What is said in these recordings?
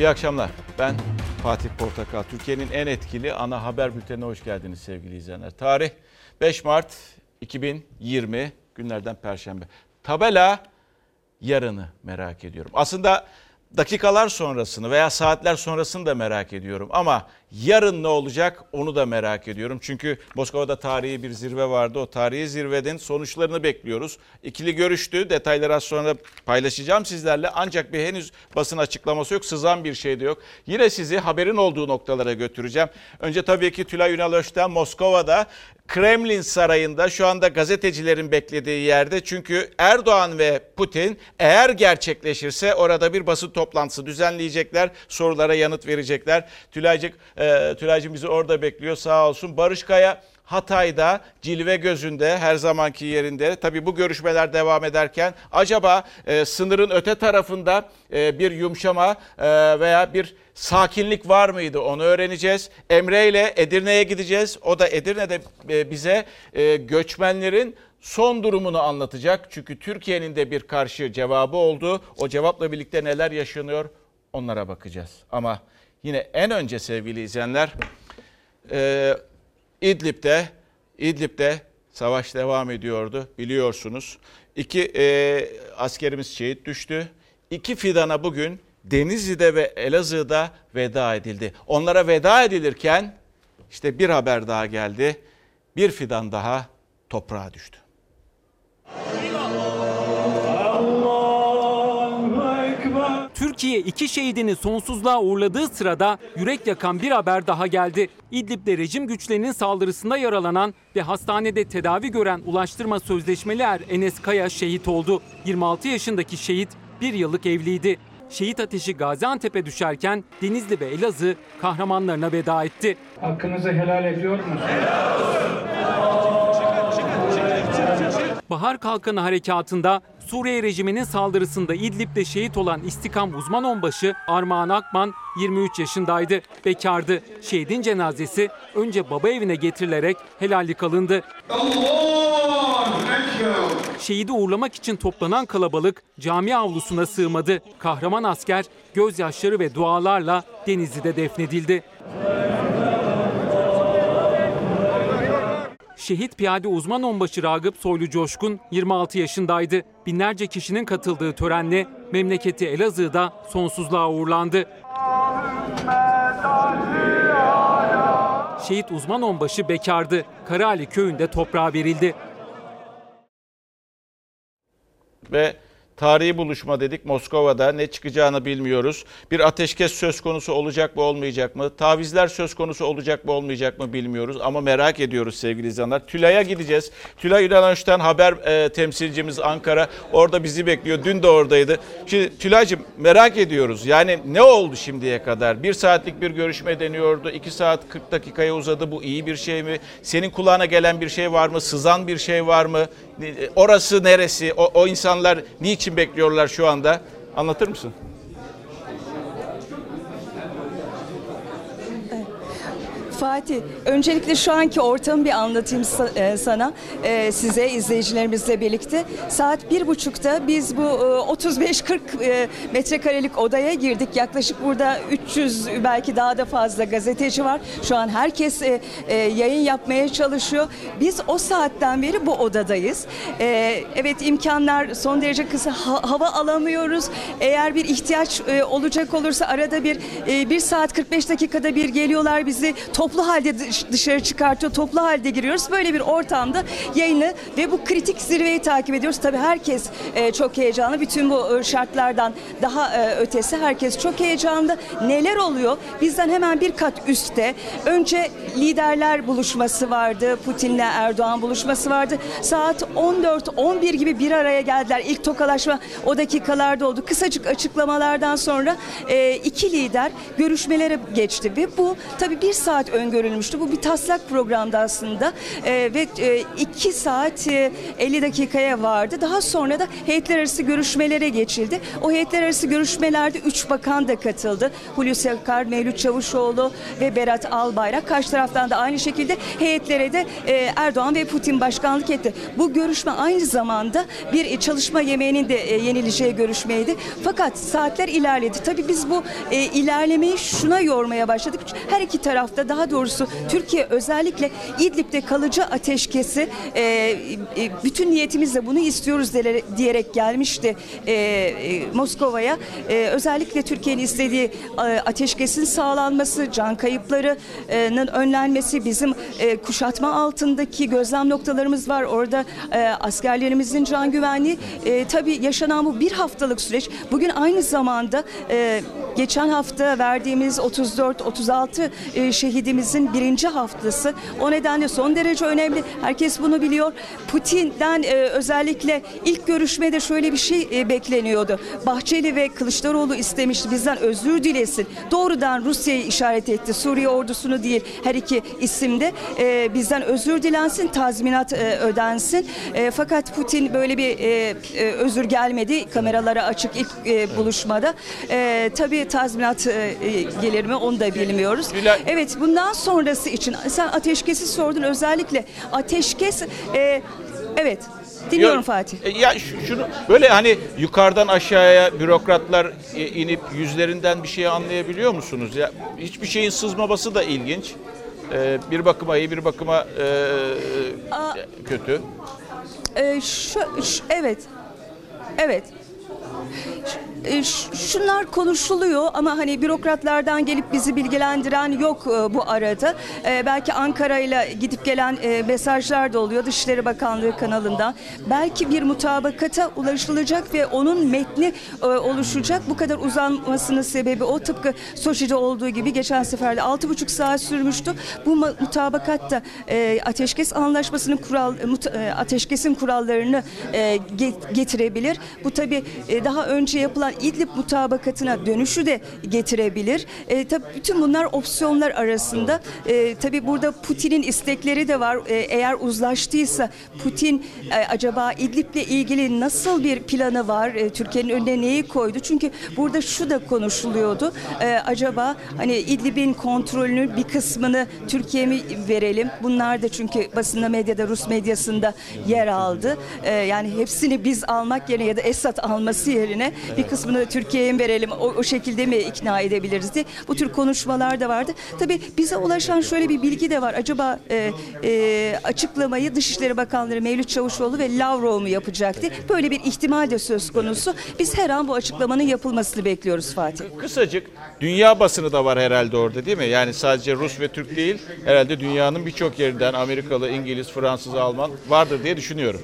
İyi akşamlar. Ben Fatih Portakal. Türkiye'nin en etkili ana haber bültenine hoş geldiniz sevgili izleyenler. Tarih 5 Mart 2020 günlerden Perşembe. Tabela yarını merak ediyorum. Aslında dakikalar sonrasını veya saatler sonrasını da merak ediyorum. Ama yarın ne olacak onu da merak ediyorum. Çünkü Moskova'da tarihi bir zirve vardı. O tarihi zirvenin sonuçlarını bekliyoruz. İkili görüştü. Detayları az sonra paylaşacağım sizlerle. Ancak bir henüz basın açıklaması yok. Sızan bir şey de yok. Yine sizi haberin olduğu noktalara götüreceğim. Önce tabii ki Tülay Ünal Öç'ten Moskova'da Kremlin Sarayı'nda şu anda gazetecilerin beklediği yerde. Çünkü Erdoğan ve Putin eğer gerçekleşirse orada bir basın toplantısı düzenleyecekler. Sorulara yanıt verecekler. Tülaycık, e, bizi orada bekliyor sağ olsun. Barış Kaya Hatay'da cilve gözünde her zamanki yerinde. Tabii bu görüşmeler devam ederken acaba e, sınırın öte tarafında e, bir yumuşama e, veya bir sakinlik var mıydı onu öğreneceğiz. Emre ile Edirne'ye gideceğiz. O da Edirne'de e, bize e, göçmenlerin son durumunu anlatacak. Çünkü Türkiye'nin de bir karşı cevabı oldu. O cevapla birlikte neler yaşanıyor onlara bakacağız. Ama yine en önce sevgili izleyenler e, İdlib'de İdlib'de savaş devam ediyordu biliyorsunuz. İki e, askerimiz şehit düştü. İki fidana bugün Denizli'de ve Elazığ'da veda edildi. Onlara veda edilirken işte bir haber daha geldi. Bir fidan daha toprağa düştü. Türkiye iki şehidini sonsuzluğa uğurladığı sırada yürek yakan bir haber daha geldi. İdlib'de rejim güçlerinin saldırısında yaralanan ve hastanede tedavi gören Ulaştırma Sözleşmeli Er Enes Kaya şehit oldu. 26 yaşındaki şehit bir yıllık evliydi. Şehit ateşi Gaziantep'e düşerken Denizli ve Elazığ kahramanlarına veda etti. Hakkınızı helal ediyor musunuz? Bahar Kalkanı Harekatı'nda Suriye rejiminin saldırısında İdlib'de şehit olan İstikam uzman onbaşı Armağan Akman 23 yaşındaydı. Bekardı. Şehidin cenazesi önce baba evine getirilerek helallik alındı. Şehidi uğurlamak için toplanan kalabalık cami avlusuna sığmadı. Kahraman asker gözyaşları ve dualarla Denizli'de defnedildi. Şehit piyade uzman onbaşı Ragıp Soylu Coşkun 26 yaşındaydı. Binlerce kişinin katıldığı törenle memleketi Elazığ'da sonsuzluğa uğurlandı. Şehit uzman onbaşı bekardı. Karaali köyünde toprağa verildi. Ve tarihi buluşma dedik Moskova'da ne çıkacağını bilmiyoruz. Bir ateşkes söz konusu olacak mı olmayacak mı? Tavizler söz konusu olacak mı olmayacak mı bilmiyoruz ama merak ediyoruz sevgili izleyenler. Tülay'a gideceğiz. Tülay Ünalönç'ten haber e, temsilcimiz Ankara orada bizi bekliyor. Dün de oradaydı. Şimdi Tülay'cığım merak ediyoruz. Yani ne oldu şimdiye kadar? Bir saatlik bir görüşme deniyordu. iki saat 40 dakikaya uzadı. Bu iyi bir şey mi? Senin kulağına gelen bir şey var mı? Sızan bir şey var mı? Orası neresi? O, o insanlar niçin bekliyorlar şu anda? Anlatır mısın? Fatih, öncelikle şu anki ortamı bir anlatayım e, sana, e, size, izleyicilerimizle birlikte. Saat bir buçukta biz bu e, 35-40 e, metrekarelik odaya girdik. Yaklaşık burada 300 belki daha da fazla gazeteci var. Şu an herkes yayın yapmaya çalışıyor. Biz o saatten beri bu odadayız. Evet imkanlar son derece kısa, Ha- hava alamıyoruz. Eğer bir ihtiyaç olacak olursa arada bir e, bir saat 45 dakikada bir geliyorlar bizi toplu halde dış- dışarı çıkartıyor. Toplu halde giriyoruz. Böyle bir ortamda yayını ve bu kritik zirveyi takip ediyoruz. Tabii herkes e, çok heyecanlı. Bütün bu e, şartlardan daha e, ötesi herkes çok heyecanlı. Neler oluyor? Bizden hemen bir kat üstte. Önce liderler buluşması vardı. Putin'le Erdoğan buluşması vardı. Saat 14-11 gibi bir araya geldiler. İlk tokalaşma o dakikalarda oldu. Kısacık açıklamalardan sonra iki lider görüşmelere geçti ve bu tabii bir saat öngörülmüştü. Bu bir taslak programdı aslında e, ve e, 2 saat e, 50 dakikaya vardı. Daha sonra da heyetler arası görüşmelere geçildi. O heyetler arası görüşmelerde 3 bakan da katıldı. Hulusi Akar, Mevlüt Çavuşoğlu ve Berat Albayrak. Karşı taraftan da aynı şekilde heyetlere de e, Erdoğan ve Putin başkanlık etti. Bu görüşme aynı zamanda bir çalışma yemeğinin de e, yenileceği görüşmeydi. Fakat saatler ilerledi. Tabii biz bu e, ilerlemeyi şuna yormaya başladık. Her iki tarafta daha doğrusu Türkiye özellikle İdlib'de kalıcı ateşkesi e, e, bütün niyetimizle bunu istiyoruz diyerek gelmişti e, e, Moskova'ya. E, özellikle Türkiye'nin istediği e, ateşkesin sağlanması, can kayıplarının önlenmesi, bizim e, kuşatma altındaki gözlem noktalarımız var. Orada e, askerlerimizin can güvenliği. E, tabii yaşanan bu bir haftalık süreç. Bugün aynı zamanda e, geçen hafta verdiğimiz 34-36 e, şehidimizin birinci haftası. O nedenle son derece önemli. Herkes bunu biliyor. Putin'den e, özellikle ilk görüşmede şöyle bir şey e, bekleniyordu. Bahçeli ve Kılıçdaroğlu istemişti bizden özür dilesin. Doğrudan Rusya'yı işaret etti. Suriye ordusunu değil her iki isimde e, bizden özür dilensin, tazminat e, ödensin. E, fakat Putin böyle bir e, e, özür gelmedi. Kameralara açık ilk e, buluşmada. E, tabii tazminat e, e, gelir mi onu da bilmiyoruz. Evet bundan sonrası için sen ateşkesi sordun özellikle ateşkes e, evet dinliyorum Ya- Fatih. e, Ya şu- şunu böyle hani yukarıdan aşağıya bürokratlar e, inip yüzlerinden bir şey anlayabiliyor musunuz? Ya hiçbir şeyin sızmaması da ilginç. E, bir bakıma iyi, bir bakıma e, Aa. kötü. Ee, şu, şu- evet. Evet. E, ş- Şunlar konuşuluyor ama hani bürokratlardan gelip bizi bilgilendiren yok e, bu arada. E, belki Ankara ile gidip gelen e, mesajlar da oluyor Dışişleri Bakanlığı kanalından. Belki bir mutabakata ulaşılacak ve onun metni e, oluşacak. Bu kadar uzanmasının sebebi o tıpkı Soçi'de olduğu gibi geçen seferde 6,5 saat sürmüştü. Bu mutabakat da ateşkes anlaşmasının kural ateşkesin kurallarını get- getirebilir. Bu tabi daha önce yapılan İdlib mutabakatına dönüşü de getirebilir. E, tabi bütün bunlar opsiyonlar arasında. E, tabi burada Putin'in istekleri de var. E, eğer uzlaştıysa Putin e, acaba İdlib'le ilgili nasıl bir planı var? E, Türkiye'nin önüne neyi koydu? Çünkü burada şu da konuşuluyordu. E, acaba hani İdlib'in kontrolünü bir kısmını Türkiye mi verelim? Bunlar da çünkü basında medyada Rus medyasında yer aldı. E, yani hepsini biz almak yerine ya da Esad alması yerine bir kısmını Türkiye'ye verelim? O, o şekilde mi ikna edebiliriz diye. Bu tür konuşmalar da vardı. Tabii bize ulaşan şöyle bir bilgi de var. Acaba e, e, açıklamayı Dışişleri Bakanları Mevlüt Çavuşoğlu ve Lavrov mu yapacaktı? Böyle bir ihtimal de söz konusu. Biz her an bu açıklamanın yapılmasını bekliyoruz Fatih. Kısacık dünya basını da var herhalde orada değil mi? Yani sadece Rus ve Türk değil herhalde dünyanın birçok yerinden Amerikalı, İngiliz, Fransız, Alman vardır diye düşünüyorum.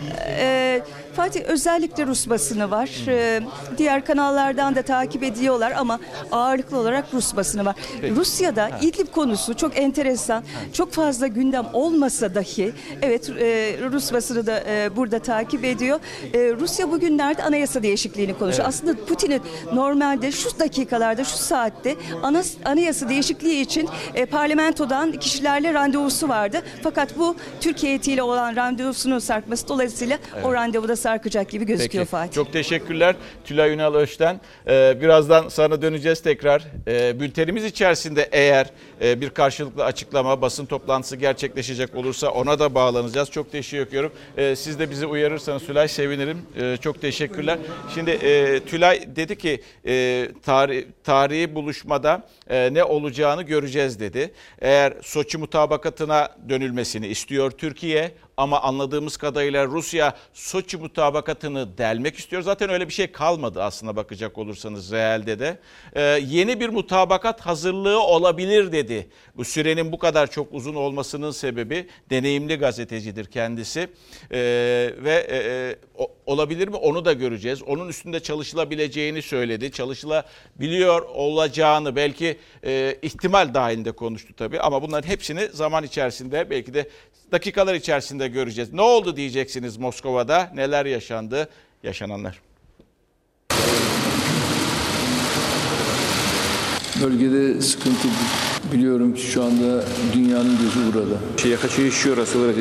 Ee, Fatih özellikle Rus basını var. Ee, diğer kanallardan da takip ediyorlar ama ağırlıklı olarak Rus basını var. Rusya'da İdlib konusu çok enteresan. Çok fazla gündem olmasa dahi evet e, Rus basını da e, burada takip ediyor. E, Rusya bugünlerde anayasa değişikliğini konuşuyor. Aslında Putin'in normalde şu dakikalarda şu saatte ana, anayasa değişikliği için e, parlamentodan kişilerle randevusu vardı. Fakat bu Türkiye heyetiyle olan randevusunun sarkması dolayısıyla o randevuda sarkacak gibi gözüküyor Fatih. Çok teşekkürler Tülay Ünal Öç'ten. Ee, birazdan sana döneceğiz tekrar. Ee, bültenimiz içerisinde eğer e, bir karşılıklı açıklama, basın toplantısı gerçekleşecek olursa ona da bağlanacağız. Çok teşekkür ediyorum. Ee, siz de bizi uyarırsanız Tülay sevinirim. Ee, çok teşekkürler. Şimdi e, Tülay dedi ki e, tarih, tarihi buluşmada e, ne olacağını göreceğiz dedi. Eğer Soçi mutabakatına dönülmesini istiyor Türkiye ama anladığımız kadarıyla Rusya Soçi mutabakatını delmek istiyor. Zaten öyle bir şey kalmadı aslında bakacak olursanız realde de. Ee, yeni bir mutabakat hazırlığı olabilir dedi. Bu sürenin bu kadar çok uzun olmasının sebebi deneyimli gazetecidir kendisi. Ee, ve e, e, o- olabilir mi onu da göreceğiz. Onun üstünde çalışılabileceğini söyledi. Çalışılabiliyor olacağını belki e, ihtimal dahilinde konuştu tabii. Ama bunların hepsini zaman içerisinde belki de dakikalar içerisinde göreceğiz. Ne oldu diyeceksiniz Moskova'da? Neler yaşandı? Yaşananlar. Bölgede sıkıntı Biliyorum ki şu anda dünyanın gözü burada.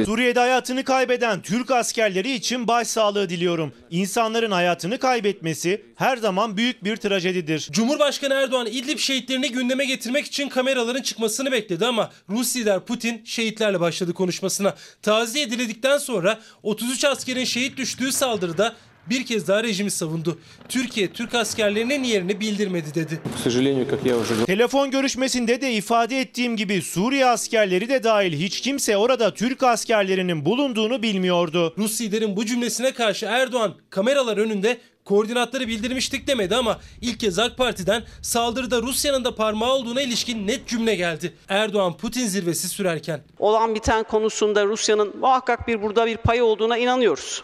Suriye'de hayatını kaybeden Türk askerleri için başsağlığı diliyorum. İnsanların hayatını kaybetmesi her zaman büyük bir trajedidir. Cumhurbaşkanı Erdoğan İdlib şehitlerini gündeme getirmek için kameraların çıkmasını bekledi ama Rus lider Putin şehitlerle başladı konuşmasına. Taziye diledikten sonra 33 askerin şehit düştüğü saldırıda bir kez daha rejimi savundu. Türkiye Türk askerlerinin yerini bildirmedi dedi. Telefon görüşmesinde de ifade ettiğim gibi Suriye askerleri de dahil hiç kimse orada Türk askerlerinin bulunduğunu bilmiyordu. Rus liderin bu cümlesine karşı Erdoğan kameralar önünde koordinatları bildirmiştik demedi ama ilk kez AK Parti'den saldırıda Rusya'nın da parmağı olduğuna ilişkin net cümle geldi. Erdoğan Putin zirvesi sürerken. Olan biten konusunda Rusya'nın muhakkak bir burada bir pay olduğuna inanıyoruz.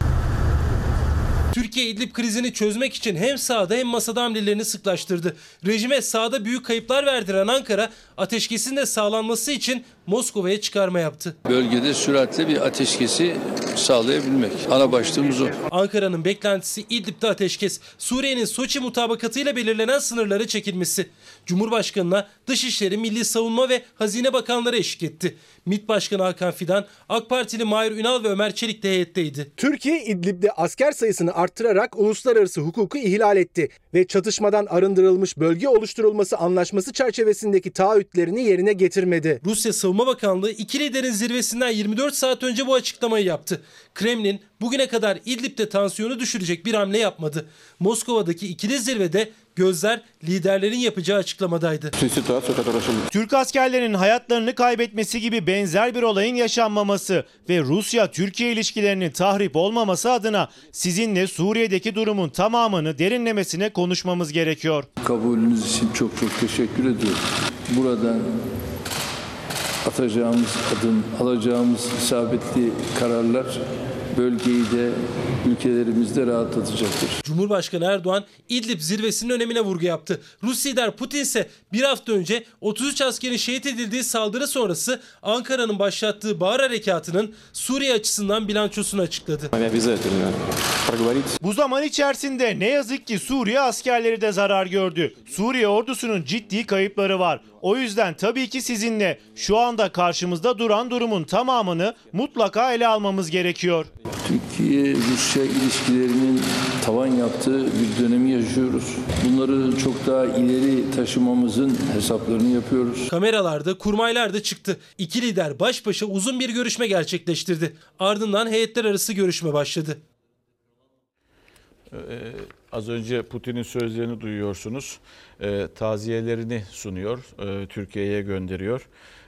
Türkiye İdlib krizini çözmek için hem sahada hem masada hamlelerini sıklaştırdı. Rejime sahada büyük kayıplar verdiren Ankara ateşkesin de sağlanması için Moskova'ya çıkarma yaptı. Bölgede süratle bir ateşkesi sağlayabilmek. Ana başlığımız o. Ankara'nın beklentisi İdlib'de ateşkes, Suriye'nin Soçi mutabakatıyla belirlenen sınırları çekilmesi. Cumhurbaşkanına Dışişleri, Milli Savunma ve Hazine Bakanları eşlik etti. MİT Başkanı Hakan Fidan, AK Partili Mahir Ünal ve Ömer Çelik de heyetteydi. Türkiye İdlib'de asker sayısını arttırarak uluslararası hukuku ihlal etti ve çatışmadan arındırılmış bölge oluşturulması anlaşması çerçevesindeki taahhütlerini yerine getirmedi. Rusya Savunma Bakanlığı iki liderin zirvesinden 24 saat önce bu açıklamayı yaptı. Kremlin bugüne kadar İdlib'de tansiyonu düşürecek bir hamle yapmadı. Moskova'daki ikili zirvede Gözler liderlerin yapacağı açıklamadaydı. Türk askerlerinin hayatlarını kaybetmesi gibi benzer bir olayın yaşanmaması ve Rusya-Türkiye ilişkilerinin tahrip olmaması adına sizinle Suriye'deki durumun tamamını derinlemesine konuşmamız gerekiyor. Kabulünüz için çok çok teşekkür ediyorum. Buradan atacağımız adım, alacağımız isabetli kararlar bölgeyi de ülkelerimizde rahatlatacaktır. Cumhurbaşkanı Erdoğan İdlib zirvesinin önemine vurgu yaptı. Rus lider Putin ise bir hafta önce 33 askerin şehit edildiği saldırı sonrası Ankara'nın başlattığı Bahar Harekatı'nın Suriye açısından bilançosunu açıkladı. Bu zaman içerisinde ne yazık ki Suriye askerleri de zarar gördü. Suriye ordusunun ciddi kayıpları var. O yüzden tabii ki sizinle şu anda karşımızda duran durumun tamamını mutlaka ele almamız gerekiyor. Türkiye-Rusya ilişkilerinin tavan yaptığı bir dönemi yaşıyoruz. Bunları çok daha ileri taşımamızın hesaplarını yapıyoruz. Kameralarda, kurmaylar da çıktı. İki lider baş başa uzun bir görüşme gerçekleştirdi. Ardından heyetler arası görüşme başladı. Az önce Putin'in sözlerini duyuyorsunuz. Ee, taziyelerini sunuyor, e, Türkiye'ye gönderiyor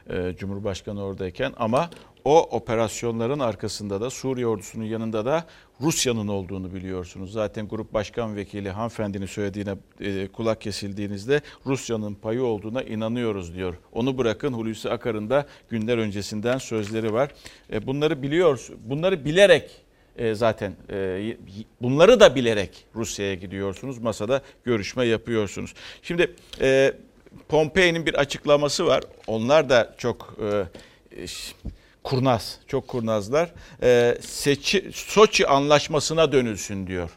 e, Cumhurbaşkanı oradayken. Ama o operasyonların arkasında da Suriye ordusunun yanında da Rusya'nın olduğunu biliyorsunuz. Zaten Grup Başkan Vekili hanımefendinin söylediğine e, kulak kesildiğinizde Rusya'nın payı olduğuna inanıyoruz diyor. Onu bırakın Hulusi Akar'ın da günler öncesinden sözleri var. E, bunları biliyor, bunları bilerek e, zaten e, bunları da bilerek Rusya'ya gidiyorsunuz. Masada görüşme yapıyorsunuz. Şimdi e, Pompei'nin bir açıklaması var. Onlar da çok e, kurnaz, çok kurnazlar. E, Seçi, Soçi anlaşmasına dönülsün diyor.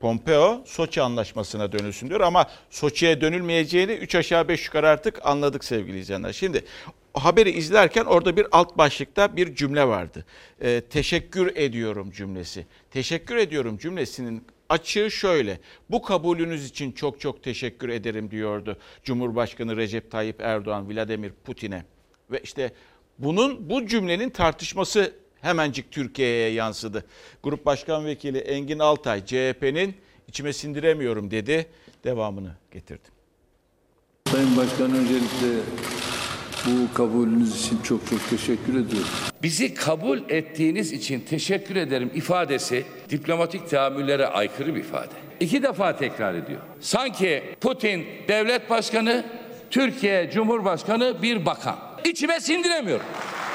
Pompeo Soçi anlaşmasına dönülsün diyor ama Soçi'ye dönülmeyeceğini 3 aşağı 5 yukarı artık anladık sevgili izleyenler. Şimdi haberi izlerken orada bir alt başlıkta bir cümle vardı. Ee, teşekkür ediyorum cümlesi. Teşekkür ediyorum cümlesinin açığı şöyle. Bu kabulünüz için çok çok teşekkür ederim diyordu Cumhurbaşkanı Recep Tayyip Erdoğan Vladimir Putin'e. Ve işte bunun bu cümlenin tartışması hemencik Türkiye'ye yansıdı. Grup Başkan Vekili Engin Altay CHP'nin içime sindiremiyorum dedi. Devamını getirdi. Sayın Başkan öncelikle bu kabulünüz için çok çok teşekkür ediyorum. Bizi kabul ettiğiniz için teşekkür ederim ifadesi diplomatik tahammüllere aykırı bir ifade. İki defa tekrar ediyor. Sanki Putin devlet başkanı, Türkiye Cumhurbaşkanı bir bakan. İçime sindiremiyorum.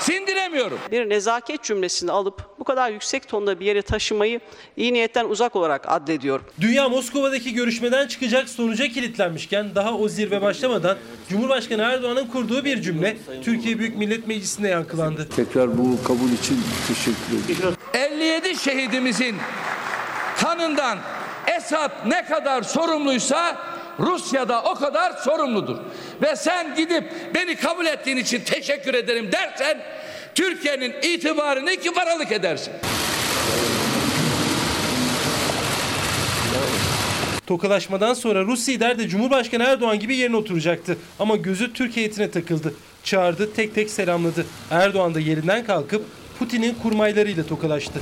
Sindiremiyorum. Bir nezaket cümlesini alıp bu kadar yüksek tonda bir yere taşımayı iyi niyetten uzak olarak addediyorum. Dünya Moskova'daki görüşmeden çıkacak sonuca kilitlenmişken daha o zirve başlamadan Cumhurbaşkanı Erdoğan'ın kurduğu bir cümle Türkiye Büyük Millet Meclisi'nde yankılandı. Tekrar bu kabul için teşekkür ediyorum. 57 şehidimizin kanından Esad ne kadar sorumluysa Rusya da o kadar sorumludur. Ve sen gidip beni kabul ettiğin için teşekkür ederim dersen Türkiye'nin itibarını iki paralık edersin. Tokalaşmadan sonra Rus lider de Cumhurbaşkanı Erdoğan gibi yerine oturacaktı. Ama gözü Türk heyetine takıldı. Çağırdı, tek tek selamladı. Erdoğan da yerinden kalkıp Putin'in kurmaylarıyla tokalaştı.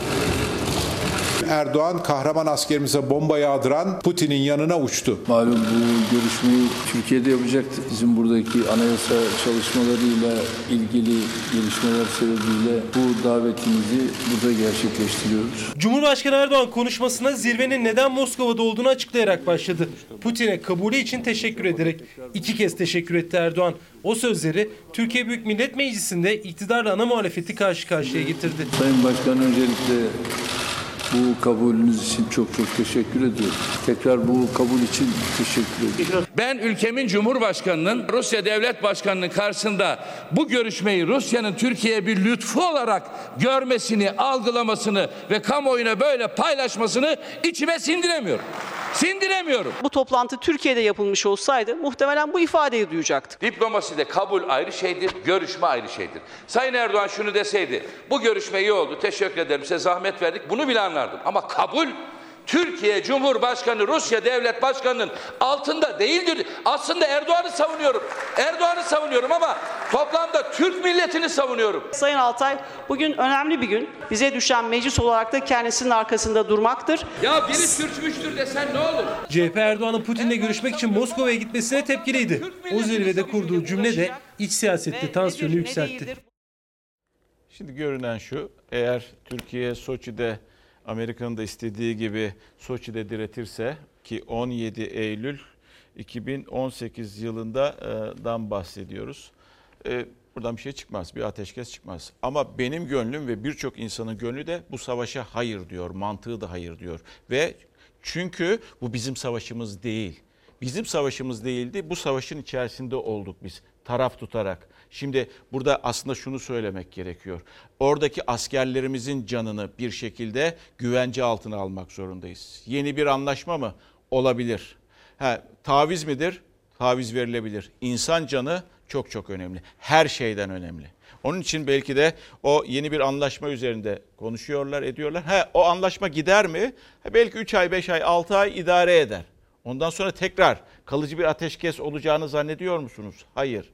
Erdoğan kahraman askerimize bomba yağdıran Putin'in yanına uçtu. Malum bu görüşmeyi Türkiye'de yapacaktık. Bizim buradaki anayasa çalışmalarıyla ilgili gelişmeler sebebiyle bu davetimizi burada gerçekleştiriyoruz. Cumhurbaşkanı Erdoğan konuşmasına zirvenin neden Moskova'da olduğunu açıklayarak başladı. Putin'e kabulü için teşekkür ederek iki kez teşekkür etti Erdoğan. O sözleri Türkiye Büyük Millet Meclisi'nde iktidarla ana muhalefeti karşı karşıya getirdi. Sayın Başkan öncelikle bu kabulünüz için çok çok teşekkür ediyorum. Tekrar bu kabul için teşekkür ediyorum. Ben ülkemin Cumhurbaşkanı'nın Rusya Devlet Başkanı'nın karşısında bu görüşmeyi Rusya'nın Türkiye'ye bir lütfu olarak görmesini, algılamasını ve kamuoyuna böyle paylaşmasını içime sindiremiyorum. Sindiremiyorum. Bu toplantı Türkiye'de yapılmış olsaydı muhtemelen bu ifadeyi duyacaktık. Diplomaside kabul ayrı şeydir, görüşme ayrı şeydir. Sayın Erdoğan şunu deseydi, bu görüşme iyi oldu, teşekkür ederim, size zahmet verdik, bunu bile anlardım. Ama kabul, Türkiye Cumhurbaşkanı, Rusya Devlet Başkanı'nın altında değildir. Aslında Erdoğan'ı savunuyorum. Erdoğan'ı savunuyorum ama toplamda Türk milletini savunuyorum. Sayın Altay bugün önemli bir gün. Bize düşen meclis olarak da kendisinin arkasında durmaktır. Ya biri sürçmüştür desen ne olur? CHP Erdoğan'ın Putin'le görüşmek için Moskova'ya gitmesine tepkiliydi. O zirvede kurduğu cümle de iç siyasette tansiyonu yükseltti. Şimdi görünen şu, eğer Türkiye Soçi'de Amerika'nın da istediği gibi Soçi'de diretirse ki 17 Eylül 2018 yılından bahsediyoruz. Ee, buradan bir şey çıkmaz, bir ateşkes çıkmaz. Ama benim gönlüm ve birçok insanın gönlü de bu savaşa hayır diyor, mantığı da hayır diyor. Ve çünkü bu bizim savaşımız değil. Bizim savaşımız değildi, bu savaşın içerisinde olduk biz taraf tutarak. Şimdi burada aslında şunu söylemek gerekiyor. Oradaki askerlerimizin canını bir şekilde güvence altına almak zorundayız. Yeni bir anlaşma mı? Olabilir. Ha, taviz midir? Taviz verilebilir. İnsan canı çok çok önemli. Her şeyden önemli. Onun için belki de o yeni bir anlaşma üzerinde konuşuyorlar, ediyorlar. Ha, o anlaşma gider mi? Ha, belki 3 ay, 5 ay, 6 ay idare eder. Ondan sonra tekrar kalıcı bir ateşkes olacağını zannediyor musunuz? Hayır.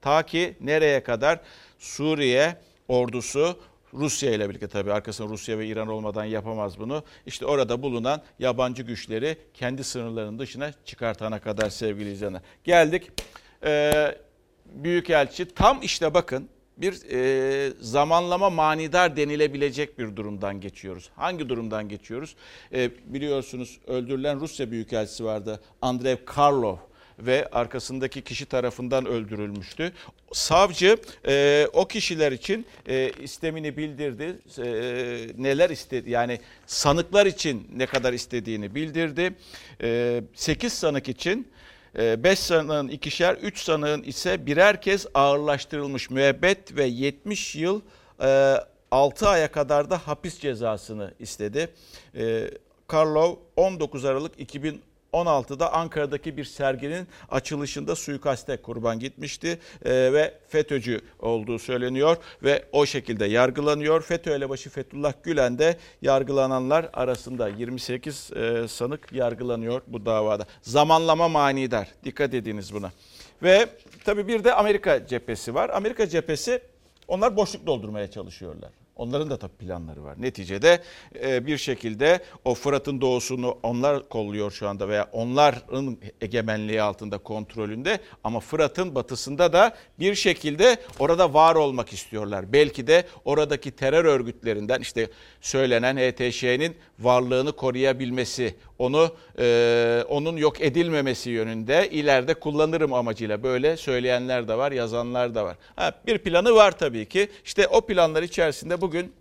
Ta ki nereye kadar Suriye ordusu Rusya ile birlikte tabii arkasında Rusya ve İran olmadan yapamaz bunu. İşte orada bulunan yabancı güçleri kendi sınırlarının dışına çıkartana kadar sevgili izleyenler. Geldik. Ee, Büyükelçi tam işte bakın bir e, zamanlama manidar denilebilecek bir durumdan geçiyoruz. Hangi durumdan geçiyoruz? E, biliyorsunuz öldürülen Rusya Büyükelçisi vardı Andrev Karlov ve arkasındaki kişi tarafından öldürülmüştü. Savcı e, o kişiler için e, istemini bildirdi. E, neler istedi yani sanıklar için ne kadar istediğini bildirdi. E, 8 sanık için 5 sanığın ikişer, 3 sanığın ise birer kez ağırlaştırılmış müebbet ve 70 yıl 6 aya kadar da hapis cezasını istedi. Karlov 19 Aralık 2010 16'da Ankara'daki bir serginin açılışında suikaste kurban gitmişti e, ve FETÖ'cü olduğu söyleniyor ve o şekilde yargılanıyor. FETÖ elebaşı Fethullah Gülen de yargılananlar arasında 28 e, sanık yargılanıyor bu davada. Zamanlama manidar. Dikkat ediniz buna. Ve tabii bir de Amerika cephesi var. Amerika cephesi onlar boşluk doldurmaya çalışıyorlar. Onların da tabii planları var. Neticede e, bir şekilde o Fırat'ın doğusunu onlar kolluyor şu anda veya onların egemenliği altında kontrolünde ama Fırat'ın batısında da bir şekilde orada var olmak istiyorlar. Belki de oradaki terör örgütlerinden işte söylenen HTŞ'nin varlığını koruyabilmesi, onu e, onun yok edilmemesi yönünde ileride kullanırım amacıyla böyle söyleyenler de var, yazanlar da var. Ha, bir planı var tabii ki. İşte o planlar içerisinde bugün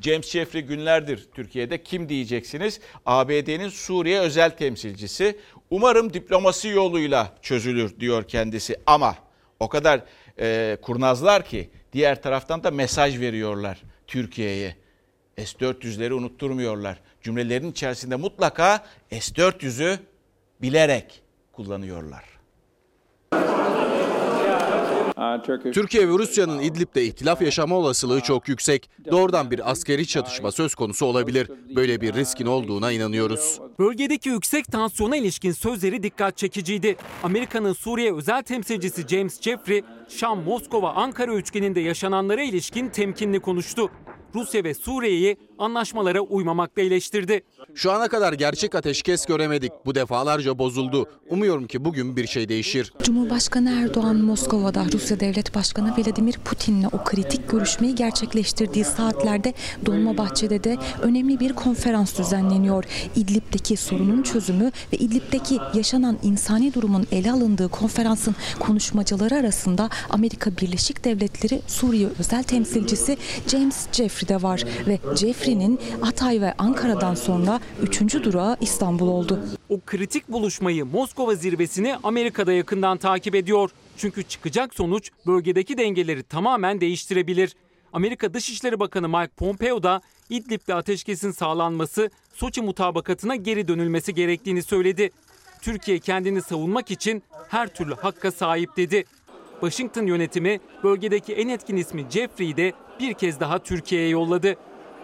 James Jeffrey günlerdir Türkiye'de kim diyeceksiniz? ABD'nin Suriye özel temsilcisi. Umarım diplomasi yoluyla çözülür diyor kendisi ama o kadar e, kurnazlar ki diğer taraftan da mesaj veriyorlar Türkiye'ye. S-400'leri unutturmuyorlar. Cümlelerin içerisinde mutlaka S-400'ü bilerek kullanıyorlar. Türkiye ve Rusya'nın İdlib'de ihtilaf yaşama olasılığı çok yüksek. Doğrudan bir askeri çatışma söz konusu olabilir. Böyle bir riskin olduğuna inanıyoruz. Bölgedeki yüksek tansiyona ilişkin sözleri dikkat çekiciydi. Amerika'nın Suriye özel temsilcisi James Jeffrey, Şam, Moskova, Ankara üçgeninde yaşananlara ilişkin temkinli konuştu. Rusya ve Suriye'yi anlaşmalara uymamakla eleştirdi. Şu ana kadar gerçek ateşkes göremedik. Bu defalarca bozuldu. Umuyorum ki bugün bir şey değişir. Cumhurbaşkanı Erdoğan Moskova'da Rusya Devlet Başkanı Vladimir Putin'le o kritik görüşmeyi gerçekleştirdiği saatlerde Dolmabahçe'de de önemli bir konferans düzenleniyor. İdlib'deki sorunun çözümü ve İdlib'deki yaşanan insani durumun ele alındığı konferansın konuşmacıları arasında Amerika Birleşik Devletleri Suriye özel temsilcisi James Jeffrey de var ve Jeffrey'nin Hatay ve Ankara'dan sonra üçüncü durağı İstanbul oldu. O kritik buluşmayı Moskova zirvesini Amerika'da yakından takip ediyor. Çünkü çıkacak sonuç bölgedeki dengeleri tamamen değiştirebilir. Amerika Dışişleri Bakanı Mike Pompeo da İdlib'de ateşkesin sağlanması, Soçi mutabakatına geri dönülmesi gerektiğini söyledi. Türkiye kendini savunmak için her türlü hakka sahip dedi. Washington yönetimi bölgedeki en etkin ismi Jeffrey'i de bir kez daha Türkiye'ye yolladı.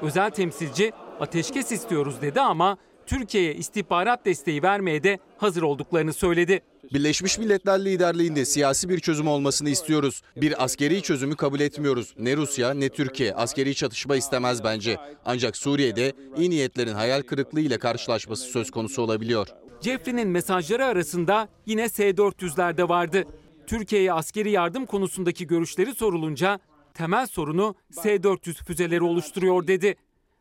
Özel temsilci ateşkes istiyoruz dedi ama Türkiye'ye istihbarat desteği vermeye de hazır olduklarını söyledi. Birleşmiş Milletler liderliğinde siyasi bir çözüm olmasını istiyoruz. Bir askeri çözümü kabul etmiyoruz. Ne Rusya ne Türkiye askeri çatışma istemez bence. Ancak Suriye'de iyi niyetlerin hayal kırıklığı ile karşılaşması söz konusu olabiliyor. Jeffrey'nin mesajları arasında yine S-400'ler de vardı. Türkiye'ye askeri yardım konusundaki görüşleri sorulunca temel sorunu S-400 füzeleri oluşturuyor dedi.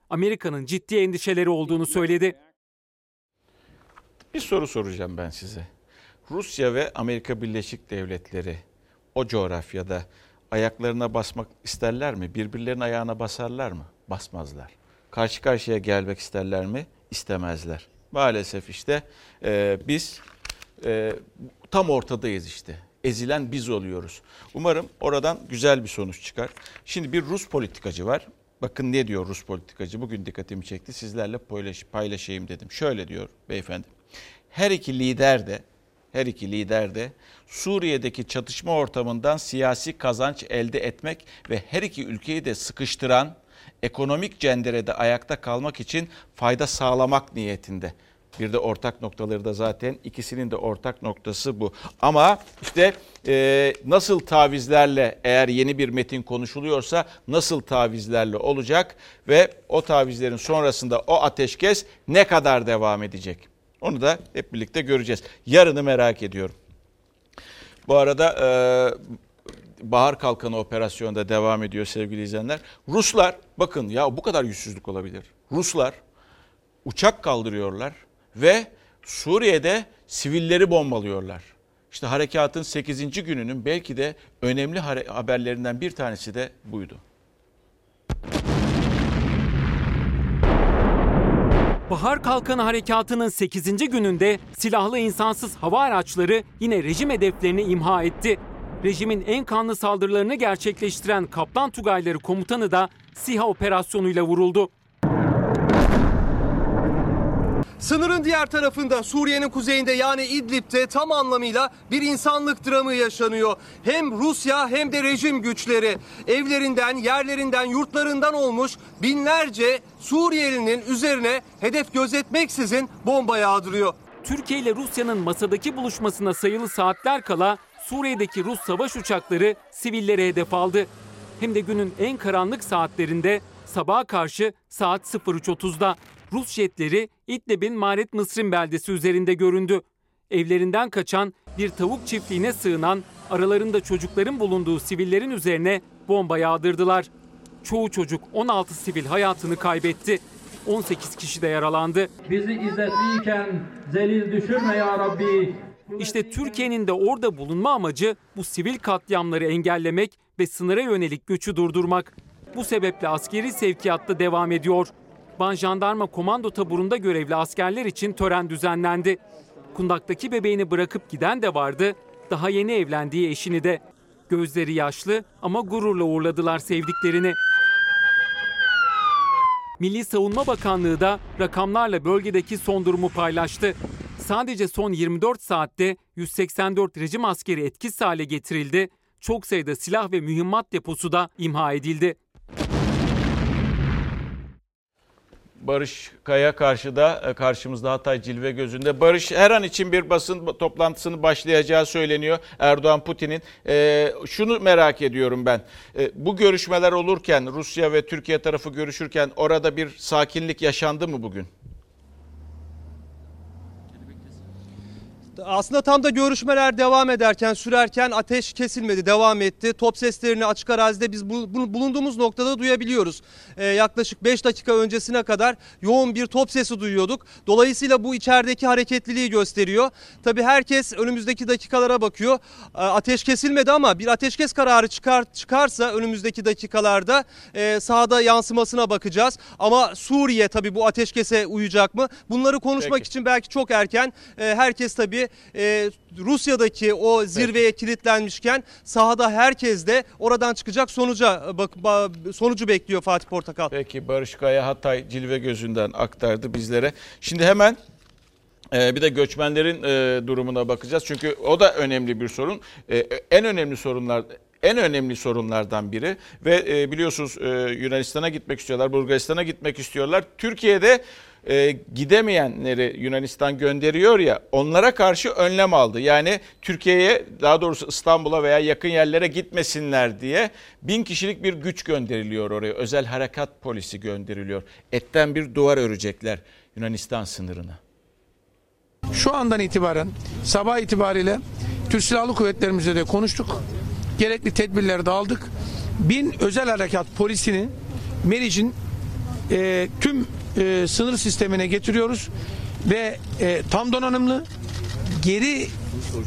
Amerika'nın ciddi endişeleri olduğunu söyledi. Bir soru soracağım ben size. Rusya ve Amerika Birleşik Devletleri o coğrafyada ayaklarına basmak isterler mi? Birbirlerinin ayağına basarlar mı? Basmazlar. Karşı karşıya gelmek isterler mi? İstemezler. Maalesef işte e, biz e, tam ortadayız işte. Ezilen biz oluyoruz. Umarım oradan güzel bir sonuç çıkar. Şimdi bir Rus politikacı var. Bakın ne diyor Rus politikacı? Bugün dikkatimi çekti. Sizlerle paylaş, paylaşayım dedim. Şöyle diyor beyefendi. Her iki lider de her iki lider de Suriye'deki çatışma ortamından siyasi kazanç elde etmek ve her iki ülkeyi de sıkıştıran ekonomik cenderede ayakta kalmak için fayda sağlamak niyetinde. Bir de ortak noktaları da zaten ikisinin de ortak noktası bu. Ama işte e, nasıl tavizlerle eğer yeni bir metin konuşuluyorsa nasıl tavizlerle olacak ve o tavizlerin sonrasında o ateşkes ne kadar devam edecek? Onu da hep birlikte göreceğiz. Yarını merak ediyorum. Bu arada e, Bahar Kalkanı operasyonda devam ediyor sevgili izleyenler. Ruslar bakın ya bu kadar yüzsüzlük olabilir. Ruslar uçak kaldırıyorlar ve Suriye'de sivilleri bombalıyorlar. İşte harekatın 8. gününün belki de önemli haberlerinden bir tanesi de buydu. Bahar Kalkanı Harekatı'nın 8. gününde silahlı insansız hava araçları yine rejim hedeflerini imha etti. Rejimin en kanlı saldırılarını gerçekleştiren Kaplan Tugayları komutanı da SİHA operasyonuyla vuruldu. Sınırın diğer tarafında Suriye'nin kuzeyinde yani İdlib'de tam anlamıyla bir insanlık dramı yaşanıyor. Hem Rusya hem de rejim güçleri evlerinden, yerlerinden, yurtlarından olmuş binlerce Suriyelinin üzerine hedef gözetmeksizin bomba yağdırıyor. Türkiye ile Rusya'nın masadaki buluşmasına sayılı saatler kala Suriye'deki Rus savaş uçakları sivillere hedef aldı. Hem de günün en karanlık saatlerinde sabaha karşı saat 03.30'da Rus jetleri İdlib'in Maret Mısrin beldesi üzerinde göründü. Evlerinden kaçan bir tavuk çiftliğine sığınan aralarında çocukların bulunduğu sivillerin üzerine bomba yağdırdılar. Çoğu çocuk 16 sivil hayatını kaybetti. 18 kişi de yaralandı. Bizi izzetliyken zelil düşürme ya Rabbi. İşte Türkiye'nin de orada bulunma amacı bu sivil katliamları engellemek ve sınıra yönelik göçü durdurmak. Bu sebeple askeri sevkiyatta devam ediyor. Ban Jandarma Komando Taburu'nda görevli askerler için tören düzenlendi. Kundaktaki bebeğini bırakıp giden de vardı, daha yeni evlendiği eşini de. Gözleri yaşlı ama gururla uğurladılar sevdiklerini. Milli Savunma Bakanlığı da rakamlarla bölgedeki son durumu paylaştı. Sadece son 24 saatte 184 rejim askeri etkisiz hale getirildi. Çok sayıda silah ve mühimmat deposu da imha edildi. Barış Kaya karşıda e, karşımızda Hatay cilve gözünde. Barış her an için bir basın toplantısını başlayacağı söyleniyor Erdoğan Putin'in. E, şunu merak ediyorum ben. E, bu görüşmeler olurken Rusya ve Türkiye tarafı görüşürken orada bir sakinlik yaşandı mı bugün? Aslında tam da görüşmeler devam ederken, sürerken ateş kesilmedi, devam etti. Top seslerini açık arazide biz bu, bu- bulunduğumuz noktada duyabiliyoruz. Ee, yaklaşık 5 dakika öncesine kadar yoğun bir top sesi duyuyorduk. Dolayısıyla bu içerideki hareketliliği gösteriyor. Tabii herkes önümüzdeki dakikalara bakıyor. Ee, ateş kesilmedi ama bir ateşkes kararı çıkar çıkarsa önümüzdeki dakikalarda e, sahada yansımasına bakacağız. Ama Suriye tabii bu ateşkese uyacak mı? Bunları konuşmak Peki. için belki çok erken. Ee, herkes tabii e, Rusya'daki o zirveye kilitlenmişken sahada herkes de oradan çıkacak sonuca bak ba- sonucu bekliyor Fatih Portakal. Peki Barış Kaya Hatay cilve gözünden aktardı bizlere. Şimdi hemen e, bir de göçmenlerin e, durumuna bakacağız. Çünkü o da önemli bir sorun. E, En önemli sorunlar en önemli sorunlardan biri ve e, biliyorsunuz e, Yunanistan'a gitmek istiyorlar, Bulgaristan'a gitmek istiyorlar. Türkiye'de e, gidemeyenleri Yunanistan gönderiyor ya onlara karşı önlem aldı. Yani Türkiye'ye daha doğrusu İstanbul'a veya yakın yerlere gitmesinler diye bin kişilik bir güç gönderiliyor oraya. Özel harekat polisi gönderiliyor. Etten bir duvar örecekler Yunanistan sınırına. Şu andan itibaren sabah itibariyle Türk Silahlı Kuvvetlerimizle de konuştuk. Gerekli tedbirleri de aldık. Bin özel harekat polisini Meriç'in e, tüm e, sınır sistemine getiriyoruz ve e, tam donanımlı geri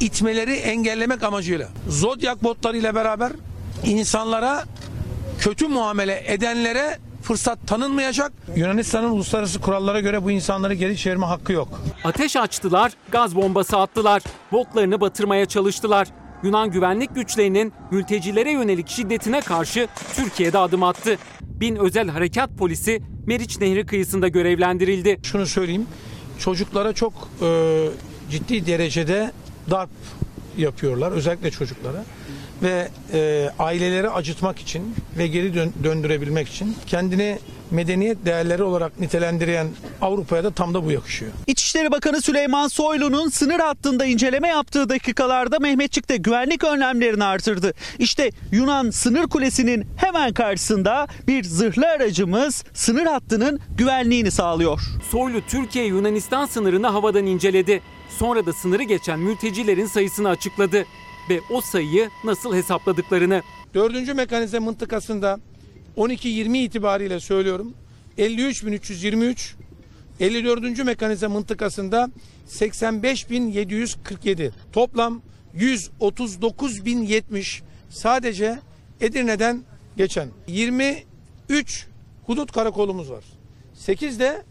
itmeleri engellemek amacıyla Zodyak botlarıyla beraber insanlara kötü muamele edenlere fırsat tanınmayacak. Yunanistan'ın uluslararası kurallara göre bu insanları geri çevirme hakkı yok. Ateş açtılar, gaz bombası attılar, botlarını batırmaya çalıştılar. Yunan güvenlik güçlerinin mültecilere yönelik şiddetine karşı Türkiye'de adım attı. Bin özel harekat polisi Meriç Nehri kıyısında görevlendirildi. Şunu söyleyeyim. Çocuklara çok e, ciddi derecede darp yapıyorlar. Özellikle çocuklara. Ve e, aileleri acıtmak için ve geri dön- döndürebilmek için kendini medeniyet değerleri olarak nitelendiren Avrupa'ya da tam da bu yakışıyor. İçişleri Bakanı Süleyman Soylu'nun sınır hattında inceleme yaptığı dakikalarda Mehmetçik'te güvenlik önlemlerini artırdı. İşte Yunan sınır kulesinin hemen karşısında bir zırhlı aracımız sınır hattının güvenliğini sağlıyor. Soylu Türkiye-Yunanistan sınırını havadan inceledi. Sonra da sınırı geçen mültecilerin sayısını açıkladı ve o sayıyı nasıl hesapladıklarını. Dördüncü mekanize mıntıkasında 12-20 itibariyle söylüyorum 53.323 54. mekanize mıntıkasında 85.747 toplam 139.070 sadece Edirne'den geçen 23 hudut karakolumuz var. 8 de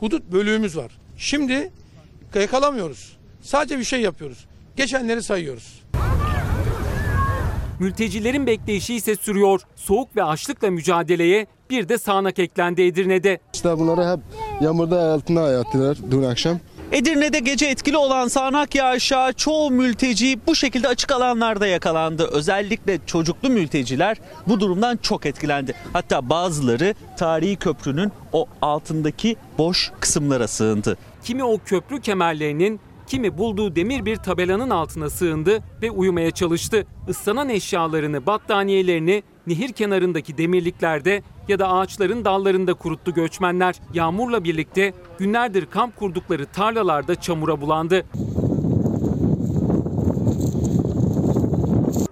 hudut bölüğümüz var. Şimdi yakalamıyoruz. Sadece bir şey yapıyoruz. Geçenleri sayıyoruz. Mültecilerin bekleyişi ise sürüyor. Soğuk ve açlıkla mücadeleye bir de sağanak eklendi Edirne'de. İşte bunları hep yağmurda altına yattılar dün akşam. Edirne'de gece etkili olan sağanak yağışa çoğu mülteci bu şekilde açık alanlarda yakalandı. Özellikle çocuklu mülteciler bu durumdan çok etkilendi. Hatta bazıları tarihi köprünün o altındaki boş kısımlara sığındı. Kimi o köprü kemerlerinin, kimi bulduğu demir bir tabelanın altına sığındı ve uyumaya çalıştı. Islanan eşyalarını, battaniyelerini nehir kenarındaki demirliklerde ya da ağaçların dallarında kuruttu göçmenler. Yağmurla birlikte günlerdir kamp kurdukları tarlalarda çamura bulandı.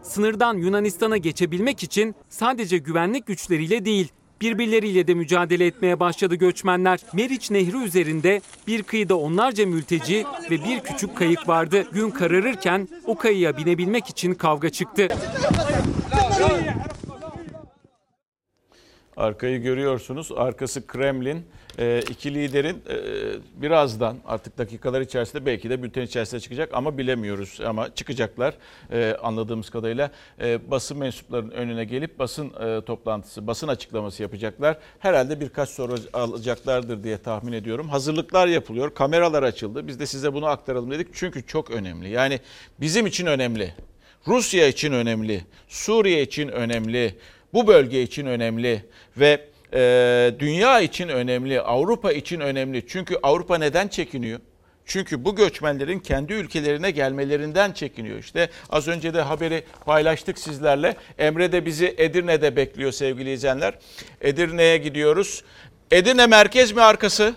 Sınırdan Yunanistan'a geçebilmek için sadece güvenlik güçleriyle değil, birbirleriyle de mücadele etmeye başladı göçmenler. Meriç Nehri üzerinde bir kıyıda onlarca mülteci ve bir küçük kayık vardı. Gün kararırken o kayıya binebilmek için kavga çıktı. Arkayı görüyorsunuz. Arkası Kremlin. E, iki liderin e, birazdan artık dakikalar içerisinde belki de bülten içerisinde çıkacak ama bilemiyoruz. Ama çıkacaklar e, anladığımız kadarıyla. E, basın mensuplarının önüne gelip basın e, toplantısı, basın açıklaması yapacaklar. Herhalde birkaç soru alacaklardır diye tahmin ediyorum. Hazırlıklar yapılıyor. Kameralar açıldı. Biz de size bunu aktaralım dedik. Çünkü çok önemli. Yani bizim için önemli. Rusya için önemli. Suriye için önemli. Bu bölge için önemli ve e, dünya için önemli, Avrupa için önemli. Çünkü Avrupa neden çekiniyor? Çünkü bu göçmenlerin kendi ülkelerine gelmelerinden çekiniyor. İşte az önce de haberi paylaştık sizlerle. Emre de bizi Edirne'de bekliyor sevgili izleyenler. Edirne'ye gidiyoruz. Edirne merkez mi arkası?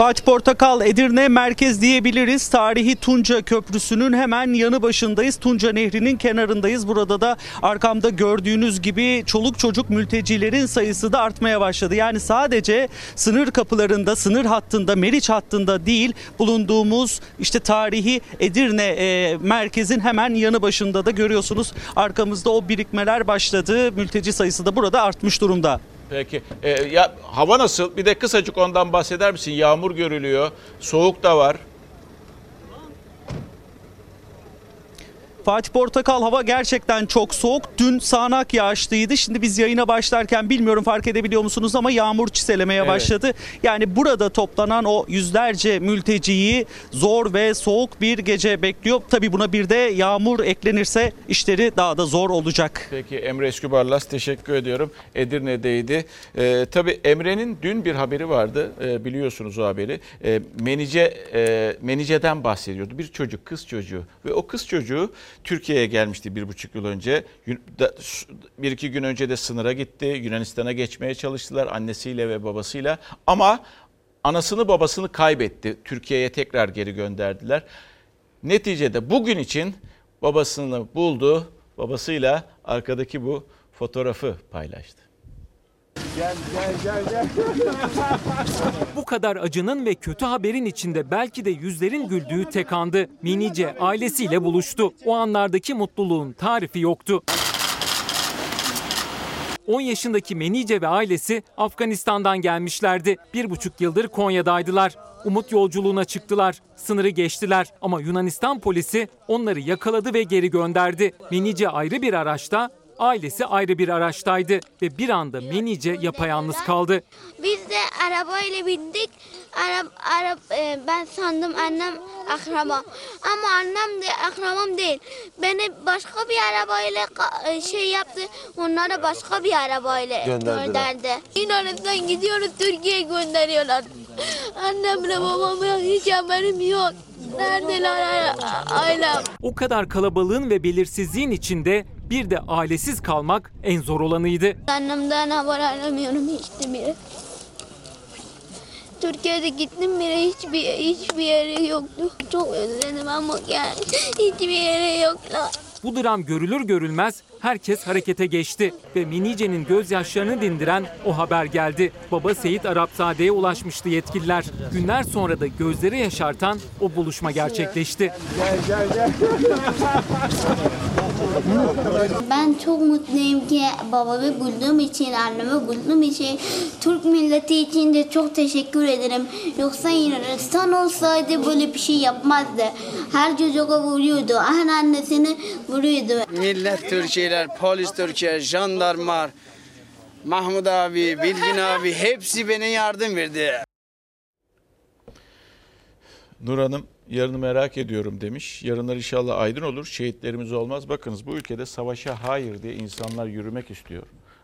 Fatih Portakal Edirne merkez diyebiliriz. Tarihi Tunca Köprüsü'nün hemen yanı başındayız. Tunca Nehri'nin kenarındayız. Burada da arkamda gördüğünüz gibi çoluk çocuk mültecilerin sayısı da artmaya başladı. Yani sadece sınır kapılarında, sınır hattında, Meriç hattında değil bulunduğumuz işte tarihi Edirne e, merkezin hemen yanı başında da görüyorsunuz. Arkamızda o birikmeler başladı. Mülteci sayısı da burada artmış durumda. Peki. Ee, ya hava nasıl? Bir de kısacık ondan bahseder misin? Yağmur görülüyor. Soğuk da var. Fatih Portakal hava gerçekten çok soğuk. Dün sağanak yağışlıydı. Şimdi biz yayına başlarken bilmiyorum fark edebiliyor musunuz ama yağmur çiselemeye Evet. başladı. Yani burada toplanan o yüzlerce mülteciyi zor ve soğuk bir gece bekliyor. Tabii buna bir de yağmur eklenirse işleri daha da zor olacak. Peki Emre Eskübarlas teşekkür ediyorum. Edirne'deydi. Ee, tabii Emre'nin dün bir haberi vardı. Ee, biliyorsunuz o haberi. Ee, Menice e, Menice'den bahsediyordu. Bir çocuk, kız çocuğu ve o kız çocuğu Türkiye'ye gelmişti bir buçuk yıl önce. Bir iki gün önce de sınıra gitti. Yunanistan'a geçmeye çalıştılar annesiyle ve babasıyla. Ama anasını babasını kaybetti. Türkiye'ye tekrar geri gönderdiler. Neticede bugün için babasını buldu. Babasıyla arkadaki bu fotoğrafı paylaştı. Gel gel gel gel. Bu kadar acının ve kötü haberin içinde belki de yüzlerin güldüğü tek andı. Minice ailesiyle buluştu. O anlardaki mutluluğun tarifi yoktu. 10 yaşındaki Menice ve ailesi Afganistan'dan gelmişlerdi. Bir buçuk yıldır Konya'daydılar. Umut yolculuğuna çıktılar. Sınırı geçtiler ama Yunanistan polisi onları yakaladı ve geri gönderdi. Menice ayrı bir araçta, ailesi ayrı bir araçtaydı ve bir anda Menice yapayalnız kaldı. Biz de arabayla bindik. Arab, arab, e, ben sandım annem akraba. Ama annem de akrabam değil. Beni başka bir arabayla e, şey yaptı. Onları başka bir arabayla Gönderdiler. gönderdi. Yunanistan'dan gidiyoruz Türkiye'ye gönderiyorlar. Annemle babamla hiç haberim yok. Neredeler ailem? O kadar kalabalığın ve belirsizliğin içinde bir de ailesiz kalmak en zor olanıydı. Annemden haber alamıyorum hiçbir biri. Türkiye'de gittim bile hiçbir hiçbir yeri yoktu. Çok özledim ama yani hiçbir yeri yoklar. Bu dram görülür görülmez herkes harekete geçti ve Minice'nin gözyaşlarını dindiren o haber geldi. Baba Seyit Arapzade'ye ulaşmıştı yetkililer. Günler sonra da gözleri yaşartan o buluşma gerçekleşti. Gel gel gel. Ben çok mutluyum ki babamı bulduğum için, annemi bulduğum için, Türk milleti için de çok teşekkür ederim. Yoksa Yunanistan olsaydı böyle bir şey yapmazdı. Her çocuğa vuruyordu, her annesini vuruyordu. Millet Türkiye'ler, polis Türkiye, jandarmalar, Mahmut abi, Bilgin abi hepsi bana yardım verdi. Nur Hanım yarını merak ediyorum demiş. Yarınlar inşallah aydın olur. Şehitlerimiz olmaz. Bakınız bu ülkede savaşa hayır diye insanlar yürümek istiyor.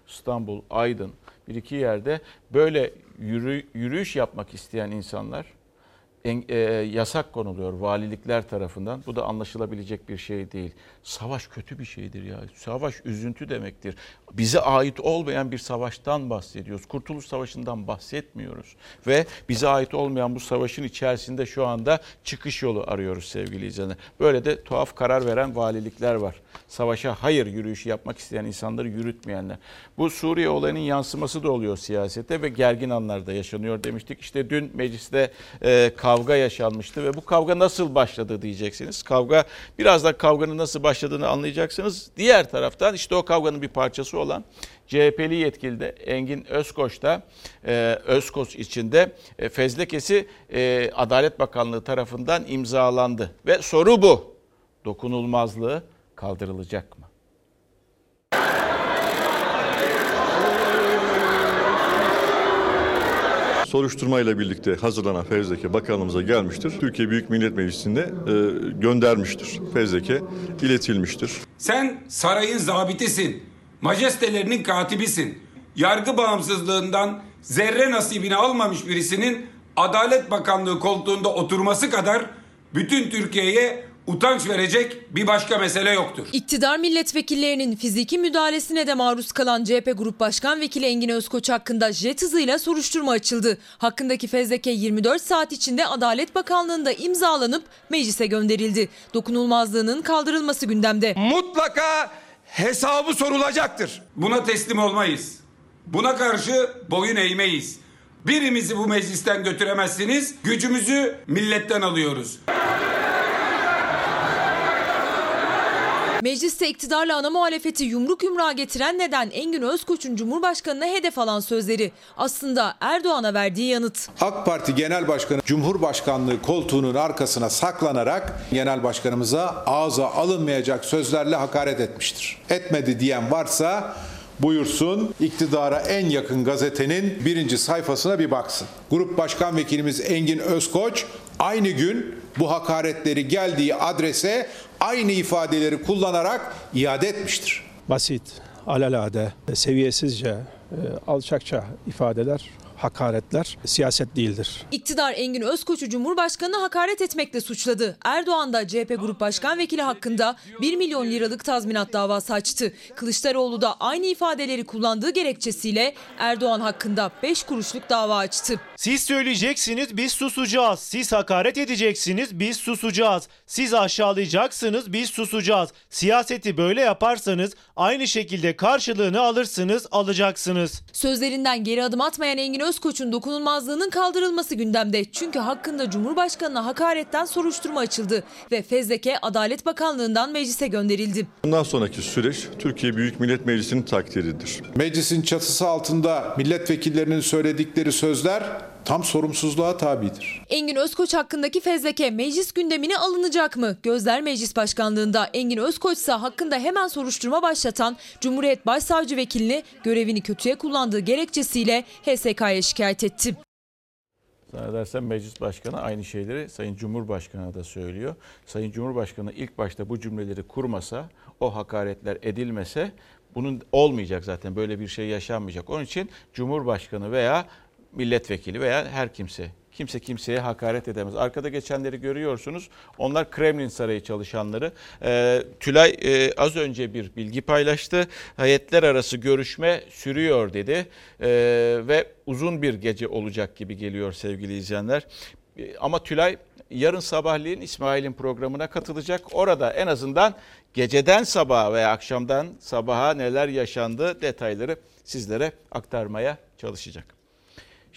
İstanbul, Aydın bir iki yerde böyle yürü, yürüyüş yapmak isteyen insanlar e, yasak konuluyor valilikler tarafından. Bu da anlaşılabilecek bir şey değil. Savaş kötü bir şeydir ya. Savaş üzüntü demektir. Bize ait olmayan bir savaştan bahsediyoruz. Kurtuluş Savaşı'ndan bahsetmiyoruz. Ve bize ait olmayan bu savaşın içerisinde şu anda çıkış yolu arıyoruz sevgili izleyenler. Böyle de tuhaf karar veren valilikler var. Savaşa hayır yürüyüşü yapmak isteyen insanları yürütmeyenler. Bu Suriye olayının yansıması da oluyor siyasete ve gergin anlarda yaşanıyor demiştik. İşte dün mecliste e, kavga kavga yaşanmıştı ve bu kavga nasıl başladı diyeceksiniz. Kavga birazdan kavganın nasıl başladığını anlayacaksınız. Diğer taraftan işte o kavganın bir parçası olan CHP'li yetkili de Engin Özkoç da e, Özkoç içinde e, fezlekesi e, Adalet Bakanlığı tarafından imzalandı. Ve soru bu. Dokunulmazlığı kaldırılacak mı? Soruşturmayla birlikte hazırlanan fezleke bakanlığımıza gelmiştir. Türkiye Büyük Millet Meclisi'ne e, göndermiştir. Fezleke iletilmiştir. Sen sarayın zabitisin. Majestelerinin katibisin. Yargı bağımsızlığından zerre nasibini almamış birisinin Adalet Bakanlığı koltuğunda oturması kadar bütün Türkiye'ye utanç verecek bir başka mesele yoktur. İktidar milletvekillerinin fiziki müdahalesine de maruz kalan CHP Grup Başkan Vekili Engin Özkoç hakkında jet hızıyla soruşturma açıldı. Hakkındaki fezleke 24 saat içinde Adalet Bakanlığı'nda imzalanıp meclise gönderildi. Dokunulmazlığının kaldırılması gündemde. Mutlaka hesabı sorulacaktır. Buna teslim olmayız. Buna karşı boyun eğmeyiz. Birimizi bu meclisten götüremezsiniz. Gücümüzü milletten alıyoruz. Mecliste iktidarla ana muhalefeti yumruk yumruğa getiren neden Engin Özkoç'un Cumhurbaşkanı'na hedef alan sözleri aslında Erdoğan'a verdiği yanıt. AK Parti Genel Başkanı Cumhurbaşkanlığı koltuğunun arkasına saklanarak Genel Başkanımıza ağza alınmayacak sözlerle hakaret etmiştir. Etmedi diyen varsa buyursun iktidara en yakın gazetenin birinci sayfasına bir baksın. Grup Başkan Vekilimiz Engin Özkoç aynı gün bu hakaretleri geldiği adrese aynı ifadeleri kullanarak iade etmiştir. Basit, alalade, seviyesizce, e, alçakça ifadeler hakaretler siyaset değildir. İktidar Engin Özkoç'u Cumhurbaşkanı hakaret etmekle suçladı. Erdoğan da CHP Grup Başkan Vekili hakkında 1 milyon liralık tazminat davası açtı. Kılıçdaroğlu da aynı ifadeleri kullandığı gerekçesiyle Erdoğan hakkında 5 kuruşluk dava açtı. Siz söyleyeceksiniz biz susacağız. Siz hakaret edeceksiniz biz susacağız. Siz aşağılayacaksınız biz susacağız. Siyaseti böyle yaparsanız aynı şekilde karşılığını alırsınız alacaksınız. Sözlerinden geri adım atmayan Engin Özkoç'un dokunulmazlığının kaldırılması gündemde. Çünkü hakkında Cumhurbaşkanı'na hakaretten soruşturma açıldı ve fezleke Adalet Bakanlığı'ndan meclise gönderildi. Bundan sonraki süreç Türkiye Büyük Millet Meclisi'nin takdiridir. Meclisin çatısı altında milletvekillerinin söyledikleri sözler tam sorumsuzluğa tabidir. Engin Özkoç hakkındaki fezleke meclis gündemine alınacak mı? Gözler Meclis Başkanlığında Engin Özkoç ise hakkında hemen soruşturma başlatan Cumhuriyet Başsavcı Vekilini görevini kötüye kullandığı gerekçesiyle HSK'ya şikayet etti. Zannedersem meclis başkanı aynı şeyleri Sayın Cumhurbaşkanı da söylüyor. Sayın Cumhurbaşkanı ilk başta bu cümleleri kurmasa, o hakaretler edilmese bunun olmayacak zaten böyle bir şey yaşanmayacak. Onun için Cumhurbaşkanı veya milletvekili veya her kimse kimse kimseye hakaret edemez. Arkada geçenleri görüyorsunuz. Onlar Kremlin Sarayı çalışanları. Ee, Tülay e, az önce bir bilgi paylaştı. Hayetler arası görüşme sürüyor dedi. Ee, ve uzun bir gece olacak gibi geliyor sevgili izleyenler. Ee, ama Tülay yarın sabahleyin İsmail'in programına katılacak. Orada en azından geceden sabaha veya akşamdan sabaha neler yaşandı detayları sizlere aktarmaya çalışacak.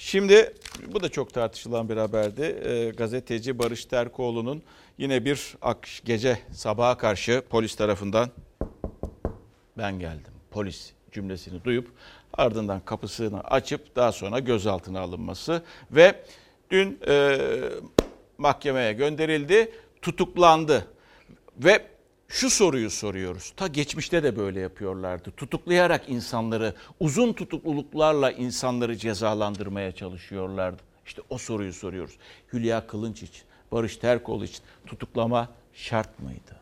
Şimdi bu da çok tartışılan bir haberdi. E, gazeteci Barış Terkoğlu'nun yine bir ak gece sabaha karşı polis tarafından ben geldim polis cümlesini duyup ardından kapısını açıp daha sonra gözaltına alınması ve dün e, mahkemeye gönderildi, tutuklandı ve şu soruyu soruyoruz. Ta geçmişte de böyle yapıyorlardı. Tutuklayarak insanları, uzun tutukluluklarla insanları cezalandırmaya çalışıyorlardı. İşte o soruyu soruyoruz. Hülya Kılınç için, Barış Terkoğlu için tutuklama şart mıydı?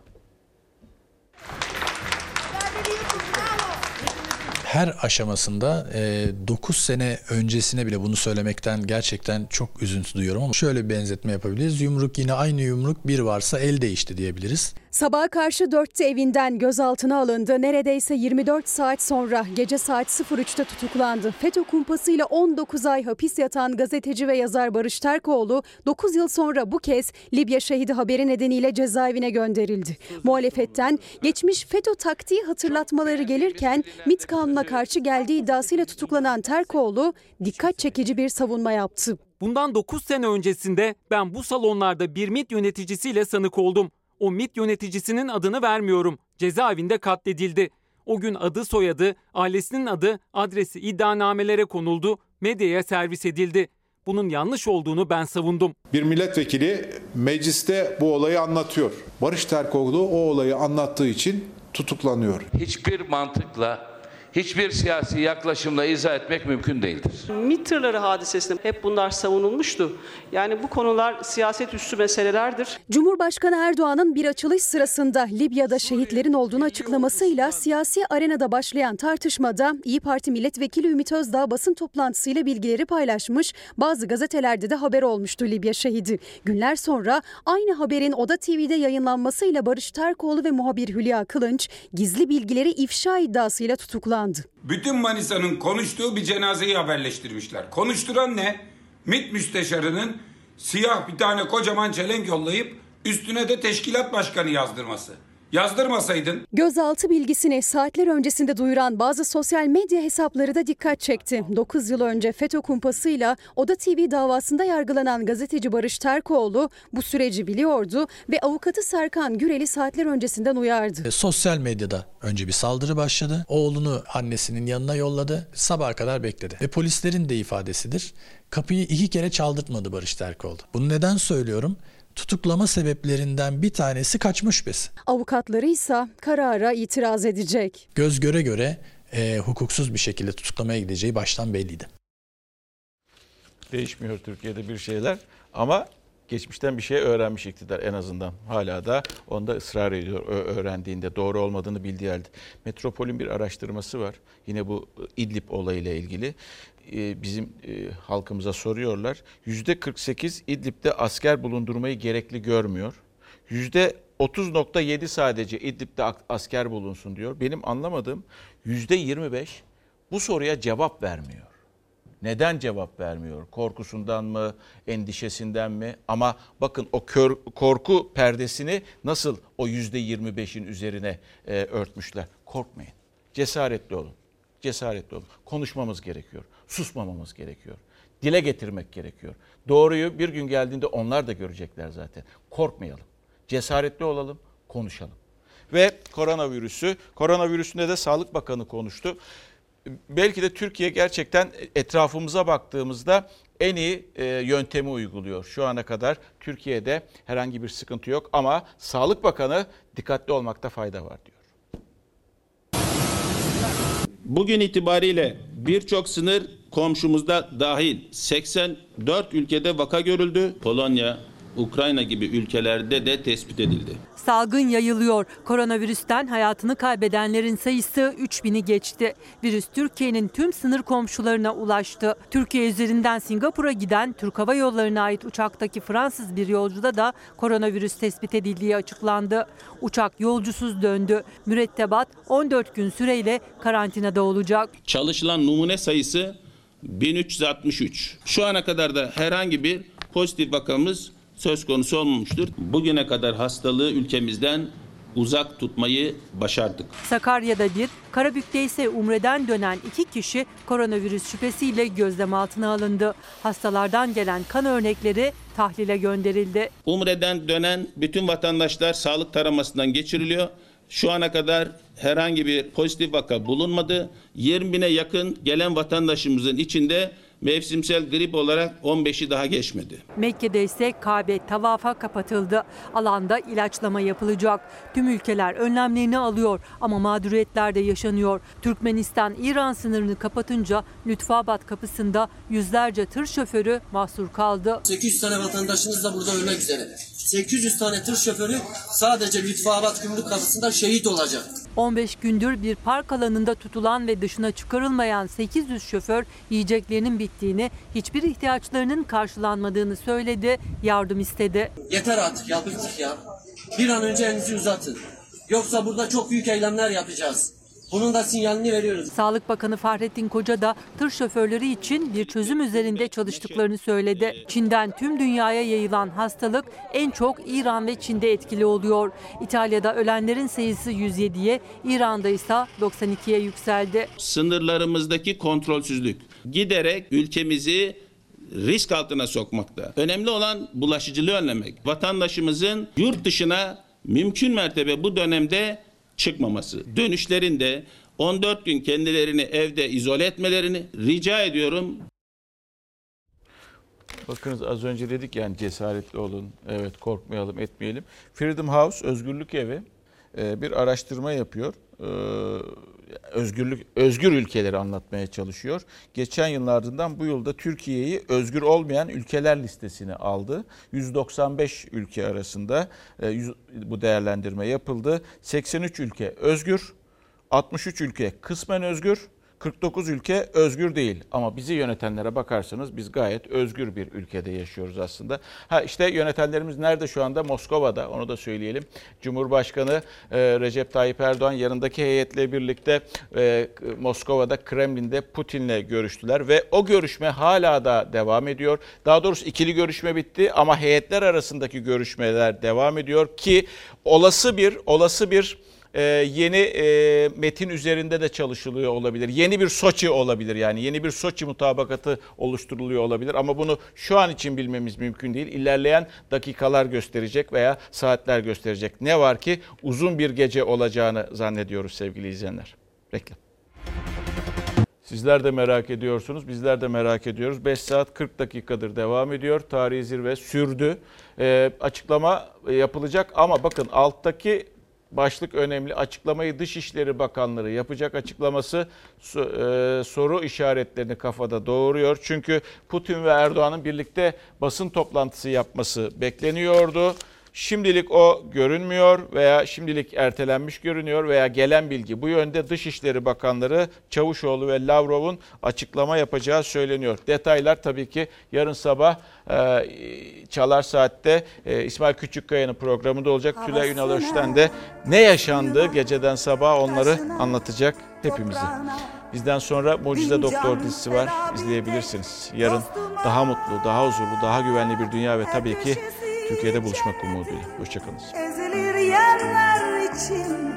Her aşamasında e, 9 sene öncesine bile bunu söylemekten gerçekten çok üzüntü duyuyorum ama şöyle bir benzetme yapabiliriz. Yumruk yine aynı yumruk bir varsa el değişti diyebiliriz. Sabaha karşı 4'te evinden gözaltına alındı. Neredeyse 24 saat sonra gece saat 03'te tutuklandı. FETÖ kumpasıyla 19 ay hapis yatan gazeteci ve yazar Barış Terkoğlu 9 yıl sonra bu kez Libya şehidi haberi nedeniyle cezaevine gönderildi. Muhalefetten geçmiş FETÖ taktiği hatırlatmaları gelirken MİT kanuna karşı geldiği iddiasıyla tutuklanan Terkoğlu dikkat çekici bir savunma yaptı. Bundan 9 sene öncesinde ben bu salonlarda bir MIT yöneticisiyle sanık oldum. O MIT yöneticisinin adını vermiyorum. Cezaevinde katledildi. O gün adı soyadı, ailesinin adı, adresi iddianamelere konuldu, medyaya servis edildi. Bunun yanlış olduğunu ben savundum. Bir milletvekili mecliste bu olayı anlatıyor. Barış Terkoğlu o olayı anlattığı için tutuklanıyor. Hiçbir mantıkla, hiçbir siyasi yaklaşımla izah etmek mümkün değildir. MİT tırları hadisesinde hep bunlar savunulmuştu. Yani bu konular siyaset üstü meselelerdir. Cumhurbaşkanı Erdoğan'ın bir açılış sırasında Libya'da şehitlerin olduğunu açıklamasıyla siyasi arenada başlayan tartışmada İyi Parti milletvekili Ümit Özdağ basın toplantısıyla bilgileri paylaşmış. Bazı gazetelerde de haber olmuştu Libya şehidi. Günler sonra aynı haberin Oda TV'de yayınlanmasıyla Barış Terkoğlu ve muhabir Hülya Kılınç gizli bilgileri ifşa iddiasıyla tutuklandı. Bütün Manisa'nın konuştuğu bir cenazeyi haberleştirmişler. Konuşturan ne? MİT müsteşarının siyah bir tane kocaman çelenk yollayıp üstüne de teşkilat başkanı yazdırması. Yazdırmasaydın Gözaltı bilgisini saatler öncesinde duyuran bazı sosyal medya hesapları da dikkat çekti. 9 yıl önce FETÖ kumpasıyla Oda TV davasında yargılanan gazeteci Barış Terkoğlu bu süreci biliyordu ve avukatı Serkan Gürel'i saatler öncesinden uyardı. E, Sosyal medyada önce bir saldırı başladı. Oğlunu annesinin yanına yolladı. Sabaha kadar bekledi. Ve polislerin de ifadesidir. Kapıyı iki kere çaldırtmadı Barış Terkoğlu. Bunu neden söylüyorum? Tutuklama sebeplerinden bir tanesi kaçma şüphesi. Avukatları ise karara itiraz edecek. Göz göre göre e, hukuksuz bir şekilde tutuklamaya gideceği baştan belliydi. Değişmiyor Türkiye'de bir şeyler ama geçmişten bir şey öğrenmiş iktidar en azından. Hala da onda ısrar ediyor öğrendiğinde doğru olmadığını bildiği halde. Metropol'ün bir araştırması var. Yine bu İdlib olayıyla ilgili. Bizim halkımıza soruyorlar. %48 İdlib'de asker bulundurmayı gerekli görmüyor. %30.7 sadece İdlib'de asker bulunsun diyor. Benim anlamadığım %25 bu soruya cevap vermiyor. Neden cevap vermiyor? Korkusundan mı, endişesinden mi? Ama bakın o kör, korku perdesini nasıl o yüzde 25'in üzerine e, örtmüşler. Korkmayın. Cesaretli olun. Cesaretli olun. Konuşmamız gerekiyor. Susmamamız gerekiyor. Dile getirmek gerekiyor. Doğruyu bir gün geldiğinde onlar da görecekler zaten. Korkmayalım. Cesaretli olalım, konuşalım. Ve koronavirüsü, koronavirüsünde de Sağlık Bakanı konuştu belki de Türkiye gerçekten etrafımıza baktığımızda en iyi e, yöntemi uyguluyor. Şu ana kadar Türkiye'de herhangi bir sıkıntı yok ama Sağlık Bakanı dikkatli olmakta fayda var diyor. Bugün itibariyle birçok sınır komşumuzda dahil 84 ülkede vaka görüldü. Polonya, Ukrayna gibi ülkelerde de tespit edildi. Salgın yayılıyor. Koronavirüsten hayatını kaybedenlerin sayısı 3000'i geçti. Virüs Türkiye'nin tüm sınır komşularına ulaştı. Türkiye üzerinden Singapur'a giden Türk Hava Yolları'na ait uçaktaki Fransız bir yolcuda da koronavirüs tespit edildiği açıklandı. Uçak yolcusuz döndü. Mürettebat 14 gün süreyle karantinada olacak. Çalışılan numune sayısı 1363. Şu ana kadar da herhangi bir pozitif vakamız söz konusu olmamıştır. Bugüne kadar hastalığı ülkemizden uzak tutmayı başardık. Sakarya'da bir, Karabük'te ise Umre'den dönen iki kişi koronavirüs şüphesiyle gözlem altına alındı. Hastalardan gelen kan örnekleri tahlile gönderildi. Umre'den dönen bütün vatandaşlar sağlık taramasından geçiriliyor. Şu ana kadar herhangi bir pozitif vaka bulunmadı. 20 bine yakın gelen vatandaşımızın içinde mevsimsel grip olarak 15'i daha geçmedi. Mekke'de ise Kabe tavafa kapatıldı. Alanda ilaçlama yapılacak. Tüm ülkeler önlemlerini alıyor ama mağduriyetler de yaşanıyor. Türkmenistan İran sınırını kapatınca Lütfabat kapısında yüzlerce tır şoförü mahsur kaldı. 800 tane vatandaşımız da burada ölmek üzere. 800 tane tır şoförü sadece Lütfabat Gümrük kapısında şehit olacak. 15 gündür bir park alanında tutulan ve dışına çıkarılmayan 800 şoför yiyeceklerinin bittiğini, hiçbir ihtiyaçlarının karşılanmadığını söyledi, yardım istedi. Yeter artık ya bıktık ya. Bir an önce elinizi uzatın. Yoksa burada çok büyük eylemler yapacağız. Bunun da sinyalini veriyoruz. Sağlık Bakanı Fahrettin Koca da tır şoförleri için bir çözüm üzerinde çalıştıklarını söyledi. Çin'den tüm dünyaya yayılan hastalık en çok İran ve Çin'de etkili oluyor. İtalya'da ölenlerin sayısı 107'ye, İran'da ise 92'ye yükseldi. Sınırlarımızdaki kontrolsüzlük giderek ülkemizi risk altına sokmakta. Önemli olan bulaşıcılığı önlemek. Vatandaşımızın yurt dışına mümkün mertebe bu dönemde çıkmaması. Dönüşlerinde 14 gün kendilerini evde izole etmelerini rica ediyorum. Bakınız az önce dedik yani cesaretli olun, evet korkmayalım, etmeyelim. Freedom House, Özgürlük Evi e, bir araştırma yapıyor. Özgürlük, özgür ülkeleri anlatmaya çalışıyor. Geçen yıllardan bu yılda Türkiye'yi özgür olmayan ülkeler listesine aldı. 195 ülke arasında e, bu değerlendirme yapıldı. 83 ülke özgür, 63 ülke kısmen özgür, 49 ülke özgür değil ama bizi yönetenlere bakarsanız biz gayet özgür bir ülkede yaşıyoruz aslında. Ha işte yönetenlerimiz nerede şu anda? Moskova'da onu da söyleyelim. Cumhurbaşkanı e, Recep Tayyip Erdoğan yanındaki heyetle birlikte e, Moskova'da Kremlin'de Putin'le görüştüler ve o görüşme hala da devam ediyor. Daha doğrusu ikili görüşme bitti ama heyetler arasındaki görüşmeler devam ediyor ki olası bir olası bir e, yeni e, metin üzerinde de çalışılıyor olabilir. Yeni bir Soçi olabilir yani yeni bir Soçi mutabakatı oluşturuluyor olabilir ama bunu şu an için bilmemiz mümkün değil. İlerleyen dakikalar gösterecek veya saatler gösterecek. Ne var ki uzun bir gece olacağını zannediyoruz sevgili izleyenler. Reklam. Sizler de merak ediyorsunuz, bizler de merak ediyoruz. 5 saat 40 dakikadır devam ediyor. Tarihi zirve sürdü. Ee, açıklama yapılacak ama bakın alttaki başlık önemli. Açıklamayı Dışişleri Bakanları yapacak açıklaması e, soru işaretlerini kafada doğuruyor. Çünkü Putin ve Erdoğan'ın birlikte basın toplantısı yapması bekleniyordu. Şimdilik o görünmüyor veya şimdilik ertelenmiş görünüyor veya gelen bilgi bu yönde Dışişleri Bakanları Çavuşoğlu ve Lavrov'un açıklama yapacağı söyleniyor. Detaylar tabii ki yarın sabah e, Çalar Saat'te e, İsmail Küçükkaya'nın programında olacak. Tülay Ünal Öşten de ne yaşandı geceden sabaha onları anlatacak hepimize. Bizden sonra Mucize Doktor dizisi var. izleyebilirsiniz. Yarın daha mutlu, daha huzurlu, daha güvenli bir dünya ve tabii ki Türkiye'de buluşmak umuduyla. Hoşçakalın. Ezilir yerler için